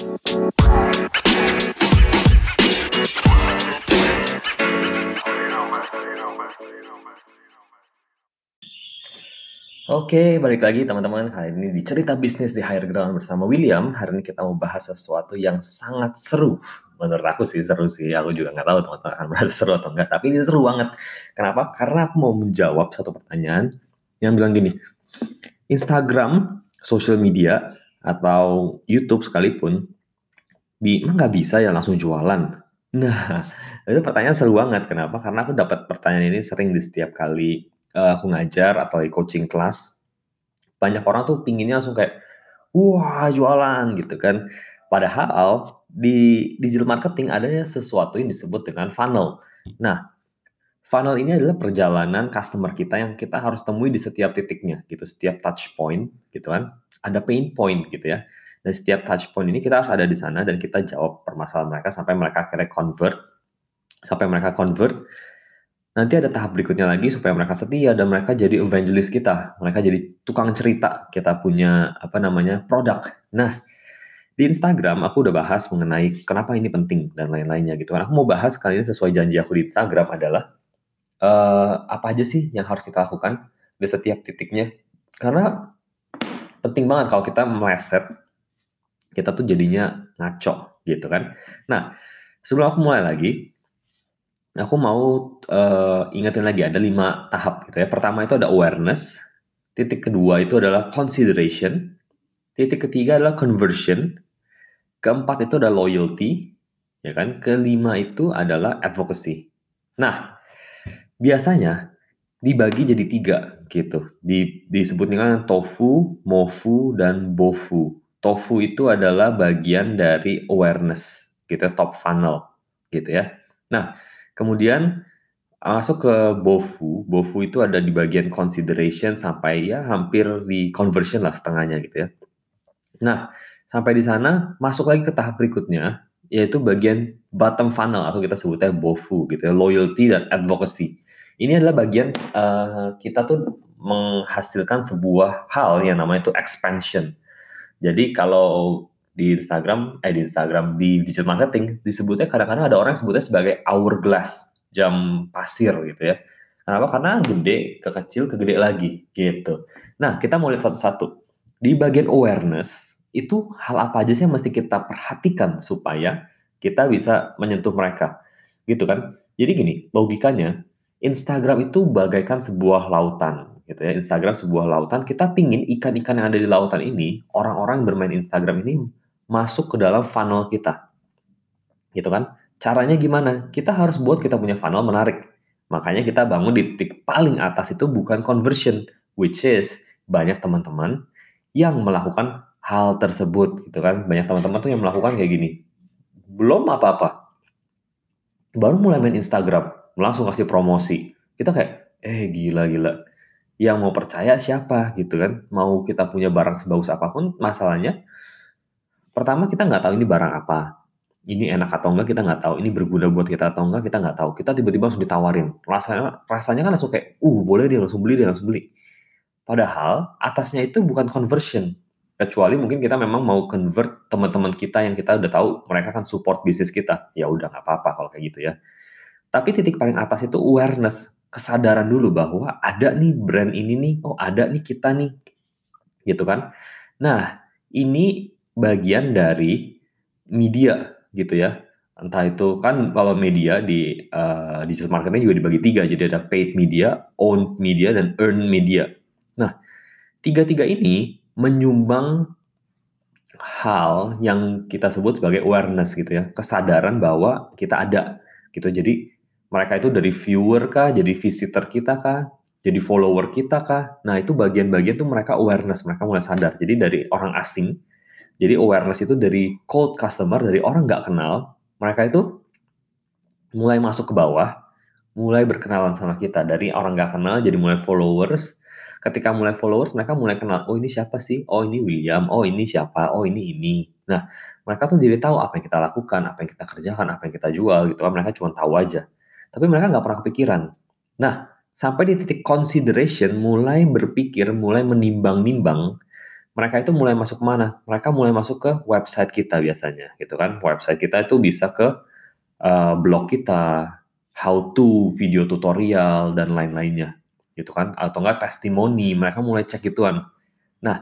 Oke, balik lagi teman-teman. Hari ini di cerita bisnis di Higher Ground bersama William. Hari ini kita mau bahas sesuatu yang sangat seru. Menurut aku sih seru sih. Aku juga nggak tahu teman-teman akan merasa seru atau enggak. Tapi ini seru banget. Kenapa? Karena aku mau menjawab satu pertanyaan yang bilang gini. Instagram, social media, atau YouTube sekalipun, emang nggak bisa ya langsung jualan? Nah, itu pertanyaan seru banget. Kenapa? Karena aku dapat pertanyaan ini sering di setiap kali uh, aku ngajar atau di coaching kelas, banyak orang tuh pinginnya langsung kayak, wah jualan gitu kan. Padahal di digital marketing adanya sesuatu yang disebut dengan funnel. Nah, funnel ini adalah perjalanan customer kita yang kita harus temui di setiap titiknya gitu, setiap touch point gitu kan. Ada pain point gitu ya. Dan setiap touch point ini kita harus ada di sana dan kita jawab permasalahan mereka sampai mereka akhirnya convert. Sampai mereka convert, Nanti ada tahap berikutnya lagi supaya mereka setia dan mereka jadi evangelis kita. Mereka jadi tukang cerita kita punya apa namanya produk. Nah, di Instagram aku udah bahas mengenai kenapa ini penting dan lain-lainnya gitu kan. Aku mau bahas kali ini sesuai janji aku di Instagram adalah uh, apa aja sih yang harus kita lakukan di setiap titiknya. Karena penting banget kalau kita meleset, kita tuh jadinya ngaco gitu kan. Nah, sebelum aku mulai lagi, aku mau uh, ingetin lagi ada lima tahap gitu ya. Pertama itu ada awareness, titik kedua itu adalah consideration, titik ketiga adalah conversion, keempat itu adalah loyalty, ya kan? Kelima itu adalah advocacy. Nah, biasanya dibagi jadi tiga gitu. Di, disebut dengan tofu, mofu, dan bofu. Tofu itu adalah bagian dari awareness gitu ya, top funnel gitu ya. Nah, Kemudian masuk ke Bofu. Bofu itu ada di bagian consideration sampai ya hampir di conversion lah setengahnya gitu ya. Nah, sampai di sana masuk lagi ke tahap berikutnya yaitu bagian bottom funnel atau kita sebutnya Bofu gitu ya, loyalty dan advocacy. Ini adalah bagian uh, kita tuh menghasilkan sebuah hal yang namanya itu expansion. Jadi kalau di Instagram, eh di Instagram, di digital marketing disebutnya kadang-kadang ada orang yang sebutnya sebagai hourglass, jam pasir gitu ya. Kenapa? Karena gede, ke kecil, ke gede lagi gitu. Nah, kita mau lihat satu-satu. Di bagian awareness, itu hal apa aja sih yang mesti kita perhatikan supaya kita bisa menyentuh mereka. Gitu kan? Jadi gini, logikanya, Instagram itu bagaikan sebuah lautan gitu ya. Instagram sebuah lautan, kita pingin ikan-ikan yang ada di lautan ini, orang-orang yang bermain Instagram ini masuk ke dalam funnel kita. Gitu kan? Caranya gimana? Kita harus buat kita punya funnel menarik. Makanya kita bangun di titik paling atas itu bukan conversion, which is banyak teman-teman yang melakukan hal tersebut gitu kan. Banyak teman-teman tuh yang melakukan kayak gini. Belum apa-apa. Baru mulai main Instagram, langsung kasih promosi. Kita kayak, eh gila-gila. Yang mau percaya siapa gitu kan. Mau kita punya barang sebagus apa pun, masalahnya Pertama kita nggak tahu ini barang apa, ini enak atau enggak kita nggak tahu, ini berguna buat kita atau enggak kita nggak tahu. Kita tiba-tiba langsung ditawarin, rasanya rasanya kan langsung kayak, uh boleh dia langsung beli dia langsung beli. Padahal atasnya itu bukan conversion, kecuali mungkin kita memang mau convert teman-teman kita yang kita udah tahu mereka kan support bisnis kita, ya udah nggak apa-apa kalau kayak gitu ya. Tapi titik paling atas itu awareness, kesadaran dulu bahwa ada nih brand ini nih, oh ada nih kita nih, gitu kan. Nah, ini bagian dari media gitu ya. Entah itu kan kalau media di uh, digital marketing juga dibagi tiga. Jadi ada paid media, owned media, dan earned media. Nah, tiga-tiga ini menyumbang hal yang kita sebut sebagai awareness gitu ya. Kesadaran bahwa kita ada gitu. Jadi mereka itu dari viewer kah, jadi visitor kita kah, jadi follower kita kah. Nah, itu bagian-bagian tuh mereka awareness, mereka mulai sadar. Jadi dari orang asing jadi awareness itu dari cold customer, dari orang nggak kenal, mereka itu mulai masuk ke bawah, mulai berkenalan sama kita. Dari orang nggak kenal jadi mulai followers. Ketika mulai followers, mereka mulai kenal, oh ini siapa sih? Oh ini William, oh ini siapa? Oh ini ini. Nah, mereka tuh jadi tahu apa yang kita lakukan, apa yang kita kerjakan, apa yang kita jual gitu kan. Mereka cuma tahu aja. Tapi mereka nggak pernah kepikiran. Nah, sampai di titik consideration, mulai berpikir, mulai menimbang-nimbang, mereka itu mulai masuk ke mana? Mereka mulai masuk ke website kita biasanya, gitu kan? Website kita itu bisa ke uh, blog kita, how to, video tutorial dan lain-lainnya, gitu kan? Atau enggak testimoni, mereka mulai cek gituan. Nah,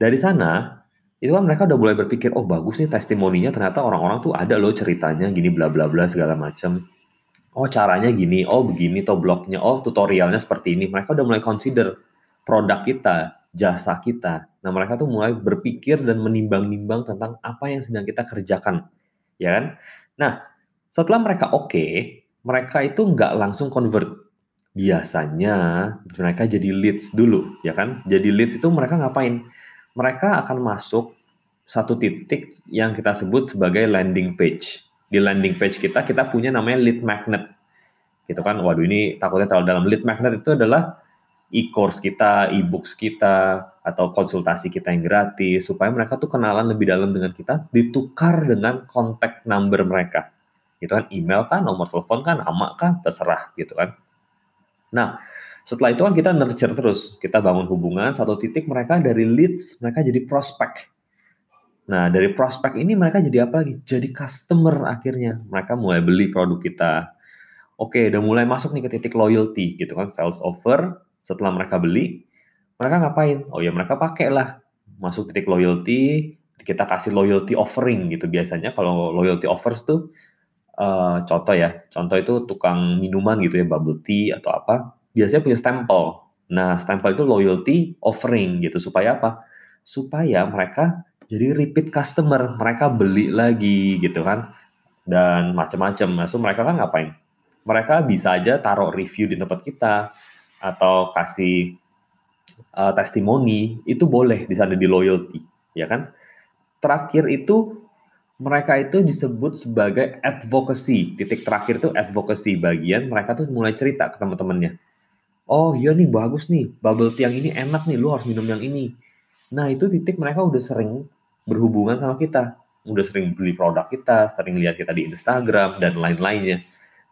dari sana itu kan mereka udah mulai berpikir, oh bagus nih testimoninya ternyata orang-orang tuh ada loh ceritanya gini bla bla bla segala macam. Oh caranya gini, oh begini toh blognya, oh tutorialnya seperti ini. Mereka udah mulai consider produk kita, jasa kita. Nah, mereka tuh mulai berpikir dan menimbang-nimbang tentang apa yang sedang kita kerjakan, ya kan? Nah, setelah mereka oke, okay, mereka itu nggak langsung convert. Biasanya mereka jadi leads dulu, ya kan? Jadi leads itu mereka ngapain? Mereka akan masuk satu titik yang kita sebut sebagai landing page. Di landing page kita, kita punya namanya lead magnet. Gitu kan, waduh ini takutnya terlalu dalam. Lead magnet itu adalah e-course kita, e-books kita, atau konsultasi kita yang gratis, supaya mereka tuh kenalan lebih dalam dengan kita, ditukar dengan kontak number mereka. Gitu kan, email kan, nomor telepon kan, nama kan, terserah gitu kan. Nah, setelah itu kan kita nurture terus, kita bangun hubungan, satu titik mereka dari leads, mereka jadi prospek. Nah, dari prospek ini mereka jadi apa lagi? Jadi customer akhirnya. Mereka mulai beli produk kita. Oke, udah mulai masuk nih ke titik loyalty gitu kan, sales offer, setelah mereka beli, mereka ngapain? Oh ya mereka pakai lah. Masuk titik loyalty, kita kasih loyalty offering gitu. Biasanya kalau loyalty offers tuh, uh, contoh ya, contoh itu tukang minuman gitu ya, bubble tea atau apa, biasanya punya stempel. Nah, stempel itu loyalty offering gitu. Supaya apa? Supaya mereka jadi repeat customer. Mereka beli lagi gitu kan. Dan macam-macam. Nah, mereka kan ngapain? Mereka bisa aja taruh review di tempat kita atau kasih uh, testimoni itu boleh di sana di loyalty, ya kan? Terakhir itu mereka itu disebut sebagai advocacy. Titik terakhir itu advocacy bagian mereka tuh mulai cerita ke teman-temannya. Oh iya nih bagus nih, bubble tea yang ini enak nih, lu harus minum yang ini. Nah itu titik mereka udah sering berhubungan sama kita, udah sering beli produk kita, sering lihat kita di Instagram dan lain-lainnya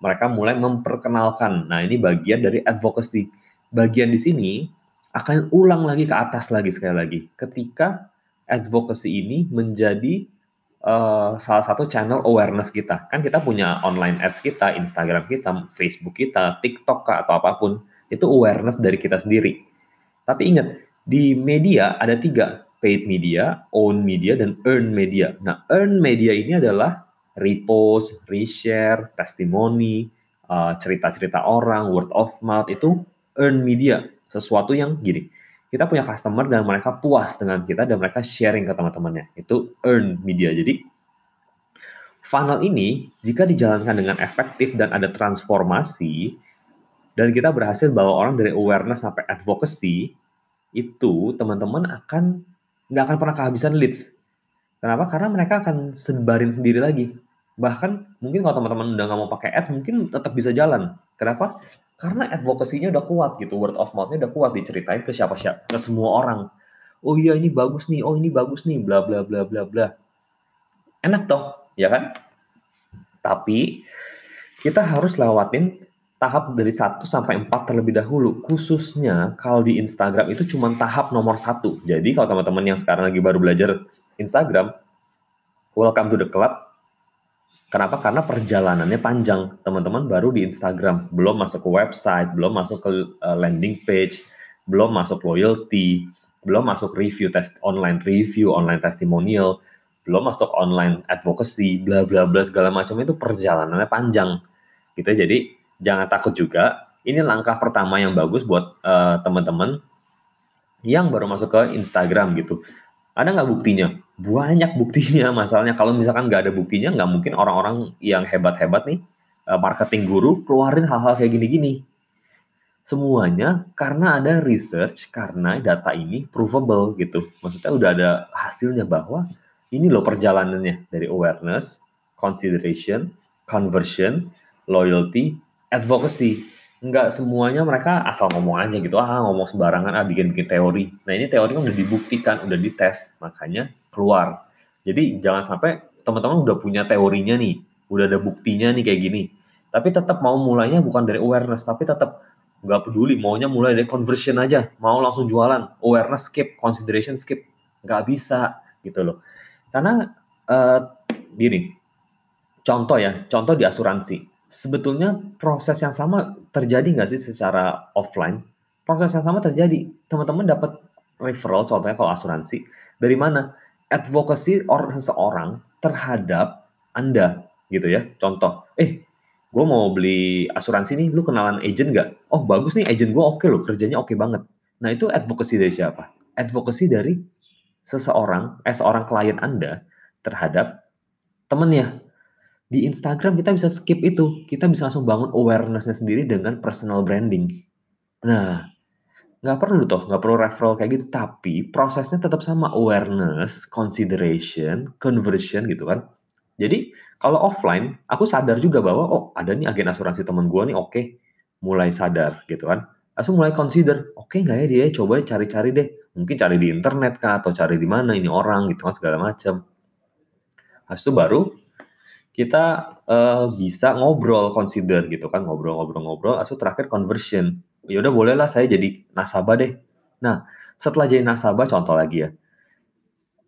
mereka mulai memperkenalkan. Nah, ini bagian dari advocacy. Bagian di sini akan ulang lagi ke atas lagi sekali lagi. Ketika advocacy ini menjadi uh, salah satu channel awareness kita. Kan kita punya online ads kita, Instagram kita, Facebook kita, TikTok kah, atau apa pun. Itu awareness dari kita sendiri. Tapi ingat, di media ada tiga. Paid media, own media, dan earn media. Nah, earn media ini adalah repost, reshare, testimoni, uh, cerita-cerita orang, word of mouth itu earn media, sesuatu yang gini. Kita punya customer dan mereka puas dengan kita dan mereka sharing ke teman-temannya. Itu earn media. Jadi funnel ini jika dijalankan dengan efektif dan ada transformasi dan kita berhasil bawa orang dari awareness sampai advocacy, itu teman-teman akan nggak akan pernah kehabisan leads. Kenapa? Karena mereka akan sebarin sendiri lagi Bahkan mungkin kalau teman-teman udah nggak mau pakai ads, mungkin tetap bisa jalan. Kenapa? Karena advokasinya udah kuat gitu, word of mouth-nya udah kuat diceritain ke siapa-siapa, ke semua orang. Oh iya ini bagus nih, oh ini bagus nih, bla bla bla bla bla. Enak toh, ya kan? Tapi kita harus lewatin tahap dari 1 sampai 4 terlebih dahulu. Khususnya kalau di Instagram itu cuma tahap nomor satu. Jadi kalau teman-teman yang sekarang lagi baru belajar Instagram, welcome to the club Kenapa? Karena perjalanannya panjang. Teman-teman baru di Instagram, belum masuk ke website, belum masuk ke uh, landing page, belum masuk loyalty, belum masuk review test online review, online testimonial, belum masuk online advocacy, bla bla bla segala macam itu perjalanannya panjang. Gitu jadi jangan takut juga. Ini langkah pertama yang bagus buat uh, teman-teman yang baru masuk ke Instagram gitu. Ada nggak buktinya? Banyak buktinya. Masalahnya kalau misalkan nggak ada buktinya, nggak mungkin orang-orang yang hebat-hebat nih, eh, marketing guru, keluarin hal-hal kayak gini-gini. Semuanya karena ada research, karena data ini provable gitu. Maksudnya udah ada hasilnya bahwa ini loh perjalanannya dari awareness, consideration, conversion, loyalty, advocacy nggak semuanya mereka asal ngomong aja gitu ah ngomong sembarangan ah bikin bikin teori nah ini teori kan udah dibuktikan udah dites makanya keluar jadi jangan sampai teman-teman udah punya teorinya nih udah ada buktinya nih kayak gini tapi tetap mau mulainya bukan dari awareness tapi tetap nggak peduli maunya mulai dari conversion aja mau langsung jualan awareness skip consideration skip nggak bisa gitu loh. Karena uh, gini, contoh ya, contoh di asuransi. Sebetulnya proses yang sama terjadi nggak sih secara offline? Proses yang sama terjadi. Teman-teman dapat referral, contohnya kalau asuransi, dari mana? Advocacy or seseorang terhadap Anda gitu ya. Contoh, eh gue mau beli asuransi nih, lu kenalan agent nggak? Oh bagus nih, agent gue oke okay loh, kerjanya oke okay banget. Nah itu advocacy dari siapa? Advocacy dari seseorang, eh seorang klien Anda terhadap temennya. Di Instagram kita bisa skip itu, kita bisa langsung bangun awarenessnya sendiri dengan personal branding. Nah, nggak perlu toh, nggak perlu referral kayak gitu, tapi prosesnya tetap sama awareness, consideration, conversion gitu kan. Jadi kalau offline, aku sadar juga bahwa oh ada nih agen asuransi teman gue nih, oke, okay. mulai sadar gitu kan. Langsung mulai consider, oke okay nggak ya dia, coba cari-cari deh, mungkin cari di internet kah atau cari di mana ini orang gitu kan segala macam. Habis itu baru kita uh, bisa ngobrol, consider gitu kan, ngobrol-ngobrol-ngobrol, asu terakhir conversion. Ya udah bolehlah saya jadi nasabah deh. Nah, setelah jadi nasabah, contoh lagi ya,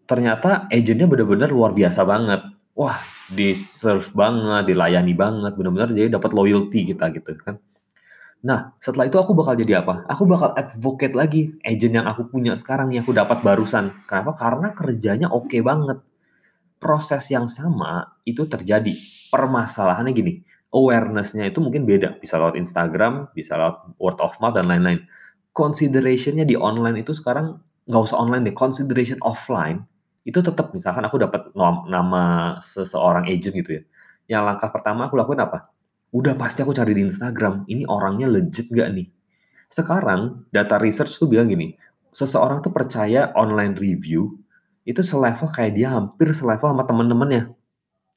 ternyata agentnya bener-bener luar biasa banget. Wah, di serve banget, dilayani banget, bener-bener jadi dapat loyalty kita gitu kan. Nah, setelah itu aku bakal jadi apa? Aku bakal advocate lagi agent yang aku punya sekarang yang aku dapat barusan. Kenapa? Karena kerjanya oke okay banget proses yang sama itu terjadi. Permasalahannya gini, awareness-nya itu mungkin beda. Bisa lewat Instagram, bisa lewat word of mouth, dan lain-lain. Consideration-nya di online itu sekarang nggak usah online deh, consideration offline itu tetap misalkan aku dapat nama seseorang agent gitu ya. Yang langkah pertama aku lakuin apa? Udah pasti aku cari di Instagram, ini orangnya legit nggak nih? Sekarang data research tuh bilang gini, seseorang tuh percaya online review itu selevel kayak dia hampir selevel sama temen-temennya.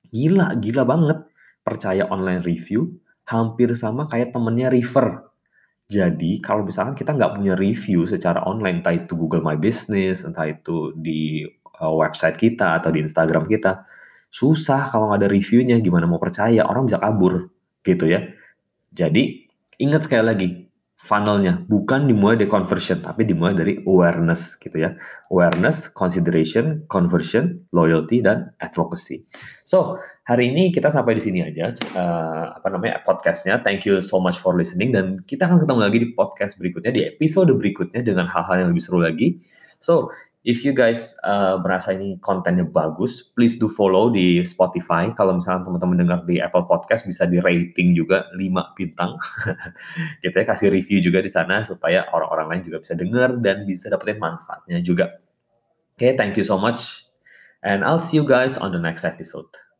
Gila, gila banget. Percaya online review, hampir sama kayak temennya refer. Jadi kalau misalkan kita nggak punya review secara online, entah itu Google My Business, entah itu di uh, website kita atau di Instagram kita, susah kalau nggak ada reviewnya, gimana mau percaya, orang bisa kabur gitu ya. Jadi ingat sekali lagi, funnelnya. Bukan dimulai dari conversion tapi dimulai dari awareness gitu ya. Awareness consideration conversion loyalty dan advocacy. So hari ini kita sampai di sini aja uh, apa namanya podcastnya. Thank you so much for listening dan kita akan ketemu lagi di podcast berikutnya di episode berikutnya dengan hal-hal yang lebih seru lagi. So if you guys uh, merasa ini kontennya bagus, please do follow di Spotify. Kalau misalnya teman-teman dengar di Apple Podcast bisa di rating juga 5 bintang. gitu ya, kasih review juga di sana supaya orang-orang lain juga bisa dengar dan bisa dapetin manfaatnya juga. Oke, okay, thank you so much. And I'll see you guys on the next episode.